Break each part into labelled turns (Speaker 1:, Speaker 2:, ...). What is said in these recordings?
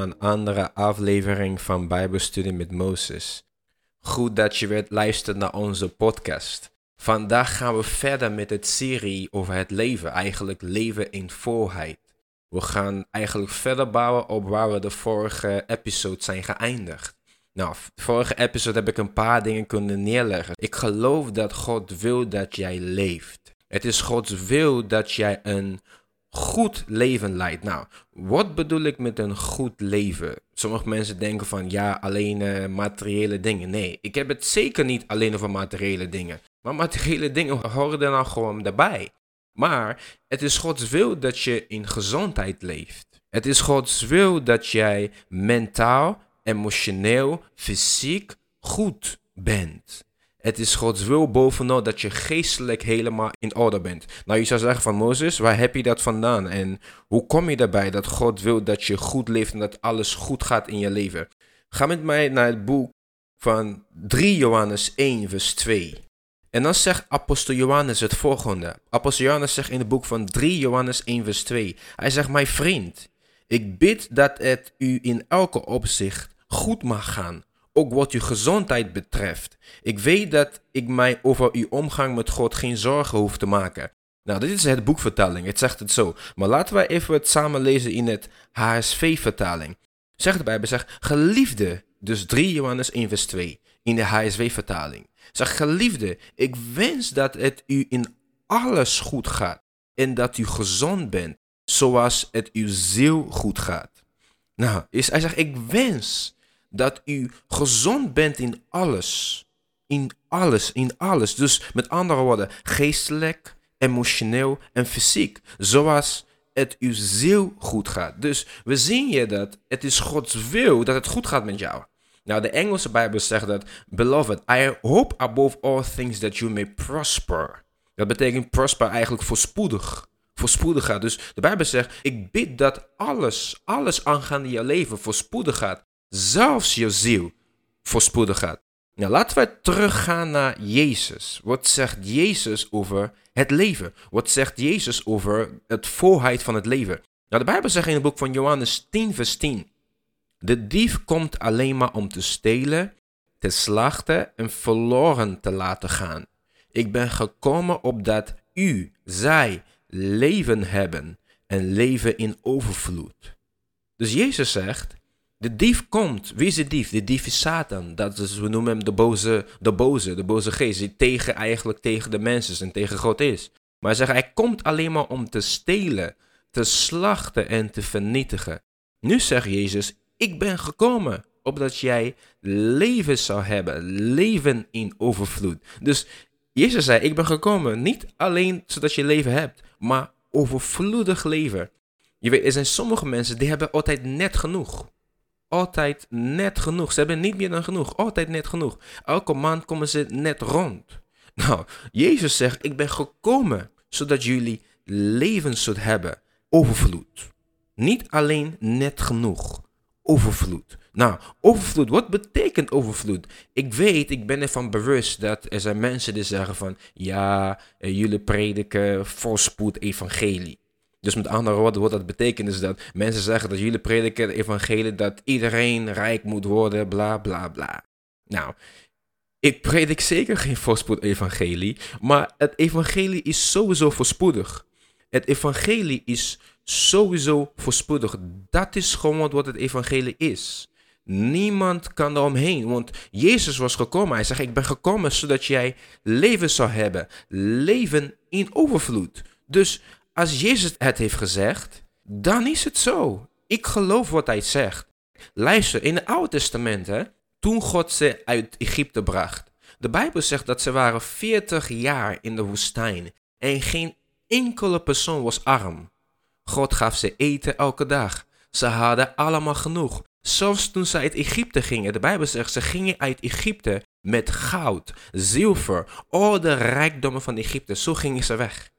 Speaker 1: een andere aflevering van Bijbelstudie met Mozes. Goed dat je weer luistert naar onze podcast. Vandaag gaan we verder met het serie over het leven, eigenlijk leven in volheid. We gaan eigenlijk verder bouwen op waar we de vorige episode zijn geëindigd. Nou, vorige episode heb ik een paar dingen kunnen neerleggen. Ik geloof dat God wil dat jij leeft. Het is Gods wil dat jij een goed leven leidt. Nou, wat bedoel ik met een goed leven? Sommige mensen denken van ja, alleen uh, materiële dingen. Nee, ik heb het zeker niet alleen over materiële dingen. Maar materiële dingen horen er nou gewoon daarbij. Maar het is Gods wil dat je in gezondheid leeft. Het is Gods wil dat jij mentaal, emotioneel, fysiek goed bent. Het is Gods wil bovenal dat je geestelijk helemaal in orde bent. Nou, je zou zeggen van Mozes, waar heb je dat vandaan? En hoe kom je daarbij dat God wil dat je goed leeft en dat alles goed gaat in je leven? Ga met mij naar het boek van 3 Johannes 1, vers 2. En dan zegt apostel Johannes het volgende. Apostel Johannes zegt in het boek van 3 Johannes 1, vers 2. Hij zegt, mijn vriend, ik bid dat het u in elke opzicht goed mag gaan ook wat uw gezondheid betreft. Ik weet dat ik mij over uw omgang met God geen zorgen hoef te maken. Nou, dit is het boekvertaling. Het zegt het zo. Maar laten we even het samen lezen in het HSV-vertaling. Zegt de Bijbel, zegt, geliefde, dus 3 Johannes 1 vers 2, in de HSV-vertaling. Zeg, geliefde, ik wens dat het u in alles goed gaat en dat u gezond bent, zoals het uw ziel goed gaat. Nou, is, hij zegt, ik wens dat u gezond bent in alles. In alles, in alles. Dus met andere woorden, geestelijk, emotioneel en fysiek. Zoals het uw ziel goed gaat. Dus we zien je dat het is Gods wil dat het goed gaat met jou. Nou, de Engelse Bijbel zegt dat, Beloved, I hope above all things that you may prosper. Dat betekent prosper eigenlijk voorspoedig. Voorspoedig gaat. Dus de Bijbel zegt, ik bid dat alles, alles aangaande je leven voorspoedig gaat zelfs je ziel voorspoedig gaat. Nou, laten we teruggaan naar Jezus. Wat zegt Jezus over het leven? Wat zegt Jezus over het volheid van het leven? Nou, de Bijbel zegt in het boek van Johannes 10, vers 10. De dief komt alleen maar om te stelen, te slachten en verloren te laten gaan. Ik ben gekomen opdat u, zij, leven hebben en leven in overvloed. Dus Jezus zegt, de dief komt. Wie is de dief? De dief is Satan. Dat is, we noemen hem de boze, de boze, de boze geest. Die tegen, eigenlijk tegen de mensen en tegen God is. Maar hij zegt, hij komt alleen maar om te stelen, te slachten en te vernietigen. Nu zegt Jezus, ik ben gekomen opdat jij leven zou hebben. Leven in overvloed. Dus Jezus zei, ik ben gekomen niet alleen zodat je leven hebt, maar overvloedig leven. Je weet, er zijn sommige mensen die hebben altijd net genoeg altijd net genoeg. Ze hebben niet meer dan genoeg. Altijd net genoeg. Elke maand komen ze net rond. Nou, Jezus zegt, ik ben gekomen zodat jullie leven zullen hebben. Overvloed. Niet alleen net genoeg. Overvloed. Nou, overvloed, wat betekent overvloed? Ik weet, ik ben ervan bewust dat er zijn mensen die zeggen van, ja, eh, jullie prediken voorspoed evangelie. Dus met andere woorden, wat dat betekent is dat mensen zeggen dat jullie prediken het evangelie dat iedereen rijk moet worden, bla bla bla. Nou, ik predik zeker geen voorspoed evangelie, maar het evangelie is sowieso voorspoedig. Het evangelie is sowieso voorspoedig. Dat is gewoon wat het evangelie is. Niemand kan er omheen, want Jezus was gekomen. Hij zegt, ik ben gekomen zodat jij leven zou hebben. Leven in overvloed. Dus als Jezus het heeft gezegd, dan is het zo. Ik geloof wat hij zegt. Luister, in het Oude Testament, hè, toen God ze uit Egypte bracht. De Bijbel zegt dat ze waren 40 jaar in de woestijn en geen enkele persoon was arm. God gaf ze eten elke dag. Ze hadden allemaal genoeg. Zelfs toen ze uit Egypte gingen, de Bijbel zegt ze gingen uit Egypte met goud, zilver, al de rijkdommen van Egypte. Zo gingen ze weg.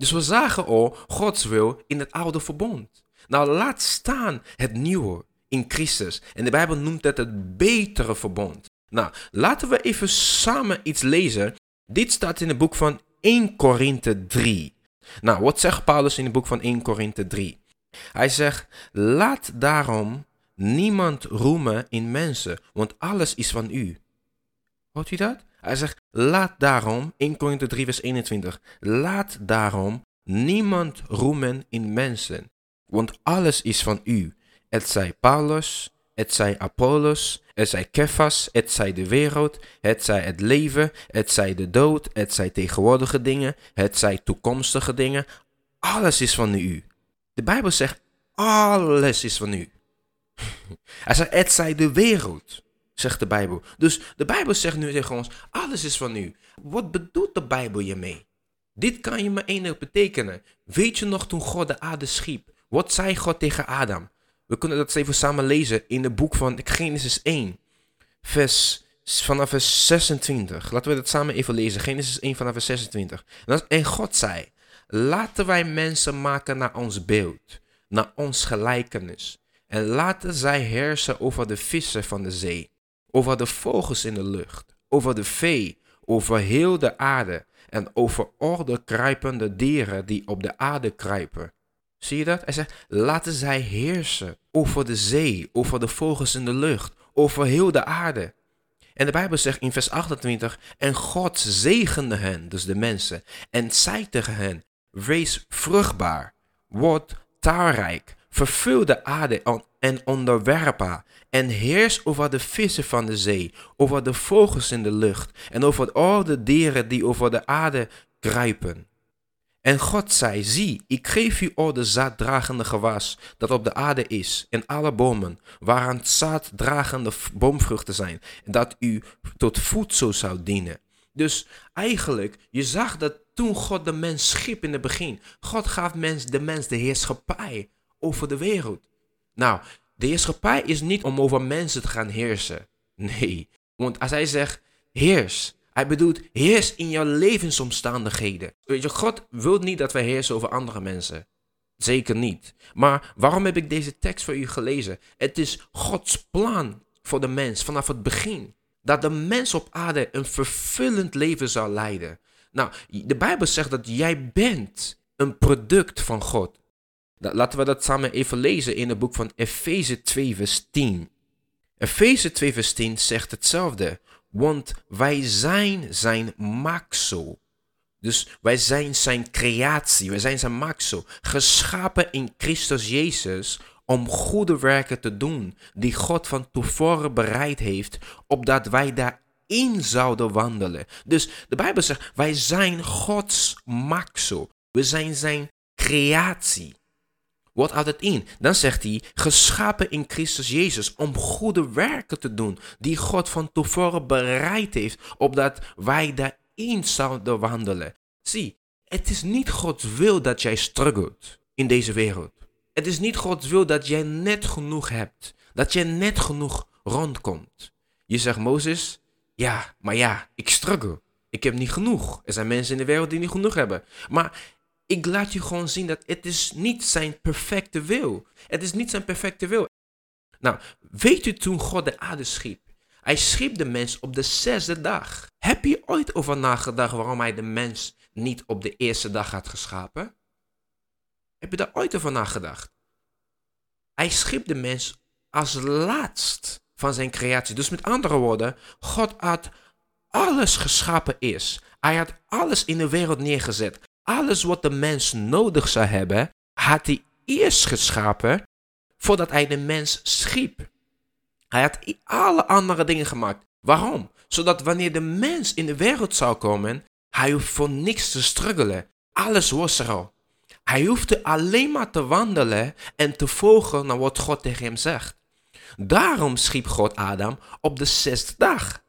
Speaker 1: Dus we zagen al Gods wil in het oude verbond. Nou, laat staan het nieuwe in Christus. En de Bijbel noemt het het betere verbond. Nou, laten we even samen iets lezen. Dit staat in het boek van 1 Korinthe 3. Nou, wat zegt Paulus in het boek van 1 Korinthe 3? Hij zegt, laat daarom niemand roemen in mensen, want alles is van u. Hoort u dat? Hij zegt, laat daarom, 1 Korinther 3 vers 21, laat daarom niemand roemen in mensen, want alles is van u. Het zij Paulus, het zij Apollos, het zij Kefas, het zij de wereld, het zij het leven, het zij de dood, het zij tegenwoordige dingen, het zij toekomstige dingen. Alles is van u. De Bijbel zegt, alles is van u. Hij zegt, het zij de wereld, zegt de Bijbel. Dus de Bijbel zegt nu tegen ons, alles is van u. Wat bedoelt de Bijbel je mee? Dit kan je maar één betekenen. Weet je nog toen God de aarde schiep? Wat zei God tegen Adam? We kunnen dat even samen lezen in het boek van Genesis 1, vers, vanaf vers 26. Laten we dat samen even lezen. Genesis 1 vanaf vers 26. En God zei, laten wij mensen maken naar ons beeld, naar ons gelijkenis. En laten zij heersen over de vissen van de zee, over de vogels in de lucht, over de vee, over heel de aarde en over orde kruipende dieren die op de aarde kruipen. Zie je dat? Hij zegt, laten zij heersen over de zee, over de vogels in de lucht, over heel de aarde. En de Bijbel zegt in vers 28, en God zegende hen, dus de mensen, en zei tegen hen, wees vruchtbaar, word talrijk, vervul de aarde en onderwerp haar, en heers over de vissen van de zee, over de vogels in de lucht, en over al de dieren die over de aarde kruipen. En God zei, zie, ik geef u al de zaaddragende gewas dat op de aarde is, en alle bomen, waaraan zaaddragende boomvruchten zijn, dat u tot voedsel zou dienen. Dus eigenlijk, je zag dat toen God de mens schiep in het begin, God gaf mens, de mens de heerschappij over de wereld. Nou, de heerschappij is niet om over mensen te gaan heersen. Nee, want als hij zegt, heers, hij bedoelt, heers in jouw levensomstandigheden. Weet je, God wil niet dat wij heersen over andere mensen. Zeker niet. Maar waarom heb ik deze tekst voor u gelezen? Het is Gods plan voor de mens vanaf het begin. Dat de mens op aarde een vervullend leven zal leiden. Nou, de Bijbel zegt dat jij bent een product van God. Laten we dat samen even lezen in het boek van Efeze 2, vers 10. Efeze 2, vers 10 zegt hetzelfde. Want wij zijn zijn maaksel. Dus wij zijn zijn creatie, wij zijn zijn maaksel. Geschapen in Christus Jezus om goede werken te doen die God van tevoren bereid heeft, opdat wij daarin zouden wandelen. Dus de Bijbel zegt, wij zijn Gods maaksel. We zijn zijn creatie. Wat houdt het in? Dan zegt hij, geschapen in Christus Jezus om goede werken te doen, die God van tevoren bereid heeft, opdat wij daarin zouden wandelen. Zie, het is niet Gods wil dat jij struggelt in deze wereld. Het is niet Gods wil dat jij net genoeg hebt, dat jij net genoeg rondkomt. Je zegt, Mozes, ja, maar ja, ik struggle. Ik heb niet genoeg. Er zijn mensen in de wereld die niet genoeg hebben. Maar ik laat je gewoon zien dat het is niet zijn perfecte wil. Het is niet zijn perfecte wil. Nou, weet u toen God de aarde schiep? Hij schiep de mens op de zesde dag. Heb je ooit over nagedacht waarom hij de mens niet op de eerste dag had geschapen? Heb je daar ooit over nagedacht? Hij schiep de mens als laatst van zijn creatie. Dus met andere woorden, God had alles geschapen is. Hij had alles in de wereld neergezet alles wat de mens nodig zou hebben, had hij eerst geschapen voordat hij de mens schiep. Hij had alle andere dingen gemaakt. Waarom? Zodat wanneer de mens in de wereld zou komen, hij hoeft voor niks te struggelen. Alles was er al. Hij hoefde alleen maar te wandelen en te volgen naar wat God tegen hem zegt. Daarom schiep God Adam op de zesde dag.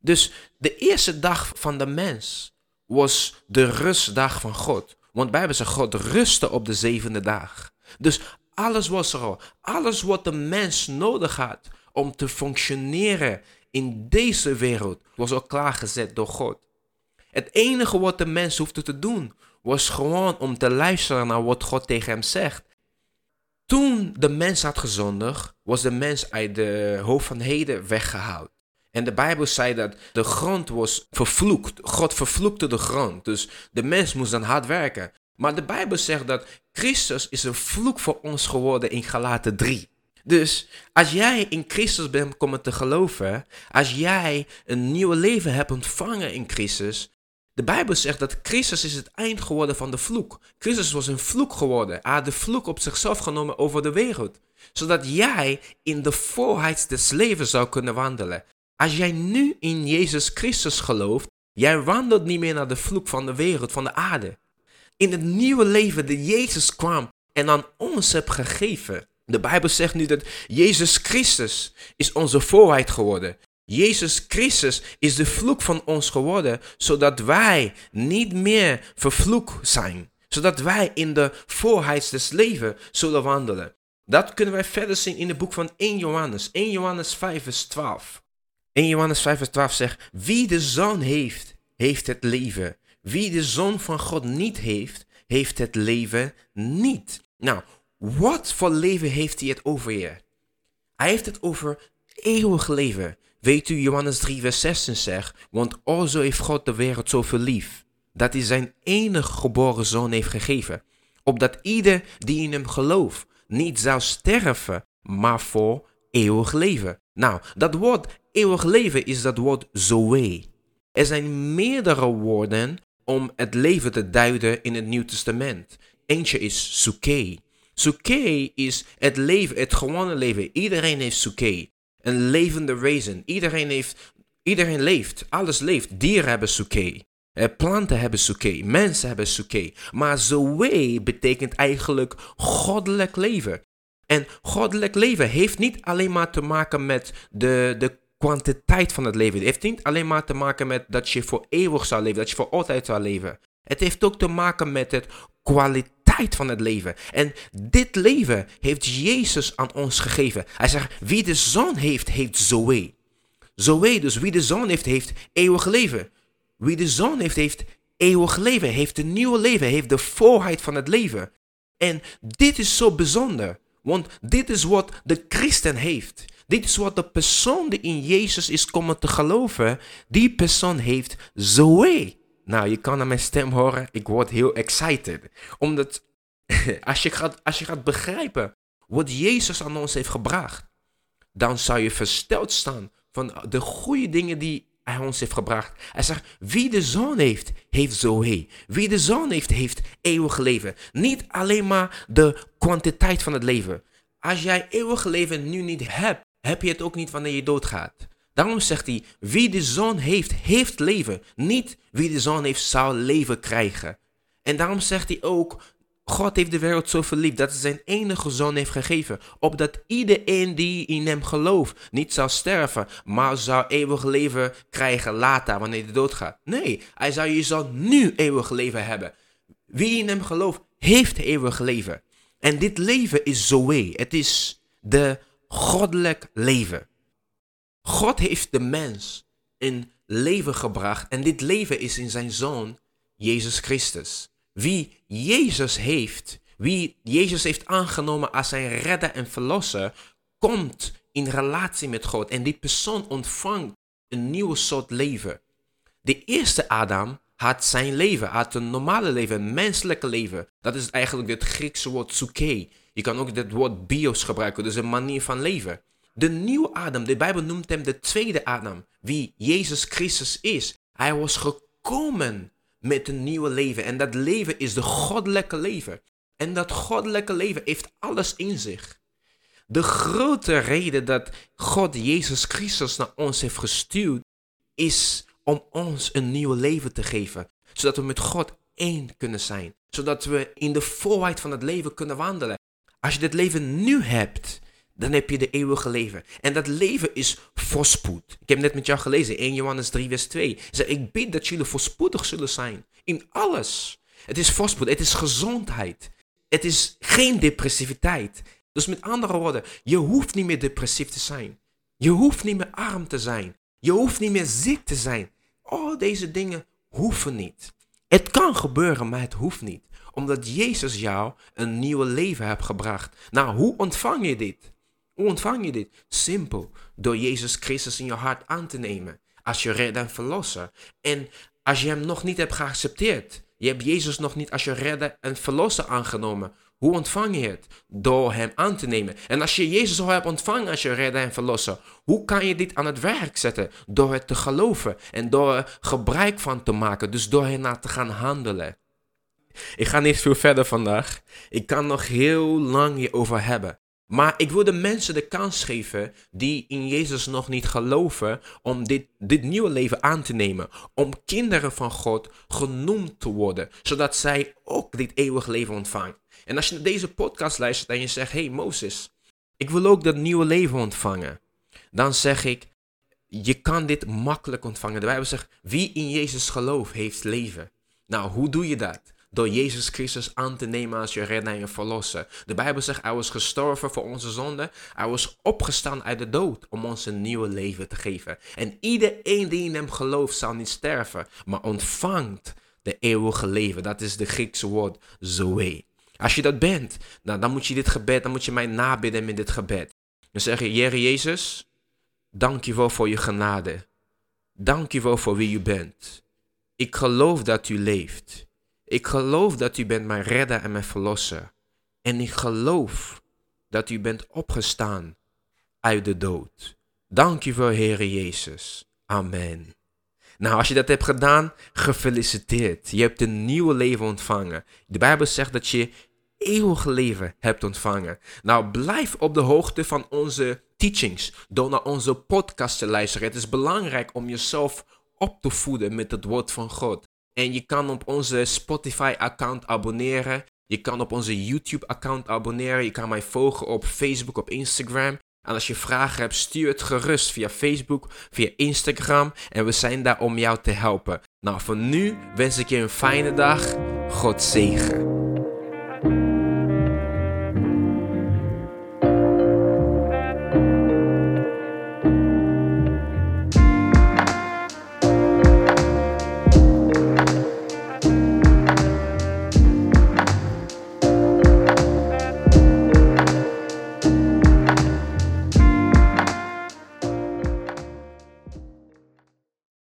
Speaker 1: Dus de eerste dag van de mens was de rustdag van God. Want Bijbel zegt, God rustte op de zevende dag. Dus alles was er al. Alles wat de mens nodig had om te functioneren in deze wereld, was al klaargezet door God. Het enige wat de mens hoefde te doen, was gewoon om te luisteren naar wat God tegen hem zegt. Toen de mens had gezondigd, was de mens uit de hoofd van heden weggehaald. En de Bijbel zei dat de grond was vervloekt. God vervloekte de grond. Dus de mens moest dan hard werken. Maar de Bijbel zegt dat Christus is een vloek voor ons geworden in Galaten 3. Dus als jij in Christus bent komen te geloven, als jij een nieuw leven hebt ontvangen in Christus, de Bijbel zegt dat Christus is het eind geworden van de vloek. Christus was een vloek geworden. Hij had de vloek op zichzelf genomen over de wereld. Zodat jij in de volheid des levens zou kunnen wandelen. Als jij nu in Jezus Christus gelooft, jij wandelt niet meer naar de vloek van de wereld, van de aarde. In het nieuwe leven dat Jezus kwam en aan ons hebt gegeven. De Bijbel zegt nu dat Jezus Christus is onze voorheid geworden. Jezus Christus is de vloek van ons geworden, zodat wij niet meer vervloekt zijn. Zodat wij in de voorheid des leven zullen wandelen. Dat kunnen wij verder zien in het boek van 1 Johannes. 1 Johannes 5 vers 12. 1 Johannes 5 vers 12 zegt, wie de zoon heeft, heeft het leven. Wie de zoon van God niet heeft, heeft het leven niet. Nou, wat voor leven heeft hij het over je? Hij heeft het over eeuwig leven. Weet u, Johannes 3, vers 16 zegt, want alzo heeft God de wereld zoveel lief, dat hij zijn enige geboren zoon heeft gegeven, opdat ieder die in hem gelooft niet zou sterven, maar voor eeuwig leven. Nou, dat woord eeuwig leven is dat woord zoe. Er zijn meerdere woorden om het leven te duiden in het Nieuw Testament. Eentje is suke. Suke is het leven, het gewone leven. Iedereen heeft suke. Een levende wezen. Iedereen, heeft, iedereen leeft. Alles leeft. Dieren hebben suke. Eh, planten hebben suke. Mensen hebben suke. Maar zoe betekent eigenlijk goddelijk leven. En goddelijk leven heeft niet alleen maar te maken met de, de kwantiteit van het leven. Het heeft niet alleen maar te maken met dat je voor eeuwig zou leven, dat je voor altijd zou leven. Het heeft ook te maken met het kwaliteit van het leven. En dit leven heeft Jezus aan ons gegeven. Hij zegt, wie de zoon heeft, heeft zoe. Zoe, dus wie de zoon heeft, heeft eeuwig leven. Wie de zoon heeft, heeft eeuwig leven, heeft een nieuwe leven, heeft de volheid van het leven. En dit is zo bijzonder, want dit is wat de christen heeft. Dit is wat de persoon die in Jezus is komen te geloven, die persoon heeft zoe. Nou, je kan aan mijn stem horen, ik word heel excited. Omdat als je gaat, als je gaat begrijpen wat Jezus aan ons heeft gebracht, dan zou je versteld staan van de goede dingen die hij ons heeft gebracht. Hij zegt, wie de zoon heeft, heeft zoe. Wie de zoon heeft, heeft eeuwig leven. Niet alleen maar de kwantiteit van het leven. Als jij eeuwig leven nu niet hebt, heb je het ook niet wanneer je doodgaat. Daarom zegt hij, wie de zoon heeft, heeft leven. Niet wie de zoon heeft, zal leven krijgen. En daarom zegt hij ook, God heeft de wereld zo verliefd dat hij zijn enige zoon heeft gegeven, opdat iedereen die in hem gelooft niet zou sterven, maar zou eeuwig leven krijgen later wanneer hij doodgaat. Nee, hij zou je zoon nu eeuwig leven hebben. Wie in hem gelooft, heeft eeuwig leven. En dit leven is zoe. Het is de goddelijk leven. God heeft de mens in leven gebracht en dit leven is in zijn zoon Jezus Christus. Wie Jezus heeft, wie Jezus heeft aangenomen als zijn redder en verlosser, komt in relatie met God en die persoon ontvangt een nieuwe soort leven. De eerste Adam had zijn leven, had een normale leven, een menselijke leven. Dat is eigenlijk het Griekse woord suke. Je kan ook het woord bios gebruiken, dus een manier van leven. De nieuwe Adam, de Bijbel noemt hem de tweede Adam, wie Jezus Christus is. Hij was gekomen met een nieuwe leven en dat leven is de goddelijke leven. En dat goddelijke leven heeft alles in zich. De grote reden dat God Jezus Christus naar ons heeft gestuurd, is om ons een nieuw leven te geven. Zodat we met God één kunnen zijn. Zodat we in de volheid van het leven kunnen wandelen. Als je dit leven nu hebt, dan heb je de eeuwige leven. En dat leven is voorspoed. Ik heb net met jou gelezen, 1 Johannes 3, vers 2. Zeg, ik bid dat jullie voorspoedig zullen zijn. In alles. Het is voorspoed, het is gezondheid. Het is geen depressiviteit. Dus met andere woorden, je hoeft niet meer depressief te zijn. Je hoeft niet meer arm te zijn. Je hoeft niet meer ziek te zijn. Al deze dingen hoeven niet. Het kan gebeuren, maar het hoeft niet. Omdat Jezus jou een nieuw leven hebt gebracht. Nou, hoe ontvang je dit? Hoe ontvang je dit? Simpel, door Jezus Christus in je hart aan te nemen. Als je redder en verlosser. En als je hem nog niet hebt geaccepteerd. Je hebt Jezus nog niet als je redder en verlosser aangenomen. Hoe ontvang je het? Door hem aan te nemen. En als je Jezus al hebt ontvangen als je redder en verlosser, hoe kan je dit aan het werk zetten? Door het te geloven en door er gebruik van te maken. Dus door ernaar te gaan handelen. Ik ga niet veel verder vandaag. Ik kan nog heel lang hierover hebben. Maar ik wil de mensen de kans geven die in Jezus nog niet geloven om dit, dit nieuwe leven aan te nemen. Om kinderen van God genoemd te worden, zodat zij ook dit eeuwig leven ontvangen. En als je deze podcast luistert en je zegt, hey Mozes, ik wil ook dat nieuwe leven ontvangen. Dan zeg ik, je kan dit makkelijk ontvangen. De Bijbel zegt, wie in Jezus gelooft, heeft leven. Nou, hoe doe je dat? door Jezus Christus aan te nemen als je redder en je verlosser. De Bijbel zegt, hij was gestorven voor onze zonde. Hij was opgestaan uit de dood om ons een nieuw leven te geven. En iedereen die in hem gelooft zal niet sterven, maar ontvangt de eeuwige leven. Dat is de Griekse woord zoe. Als je dat bent, dan moet je dit gebed, dan moet je mij nabidden met dit gebed. Dan zeg je, Heer Jezus, dank je wel voor je genade. Dank je wel voor wie u bent. Ik geloof dat u leeft. Ik geloof dat u bent mijn redder en mijn verlosser. En ik geloof dat u bent opgestaan uit de dood. Dank u voor Heere Jezus. Amen. Nou, als je dat hebt gedaan, gefeliciteerd. Je hebt een nieuw leven ontvangen. De Bijbel zegt dat je eeuwig leven hebt ontvangen. Nou, blijf op de hoogte van onze teachings door naar onze podcast te luisteren. Het is belangrijk om jezelf op te voeden met het woord van God. En je kan op onze Spotify-account abonneren. Je kan op onze YouTube-account abonneren. Je kan mij volgen op Facebook, op Instagram. En als je vragen hebt, stuur het gerust via Facebook, via Instagram. En we zijn daar om jou te helpen. Nou, voor nu wens ik je een fijne dag. God zegen.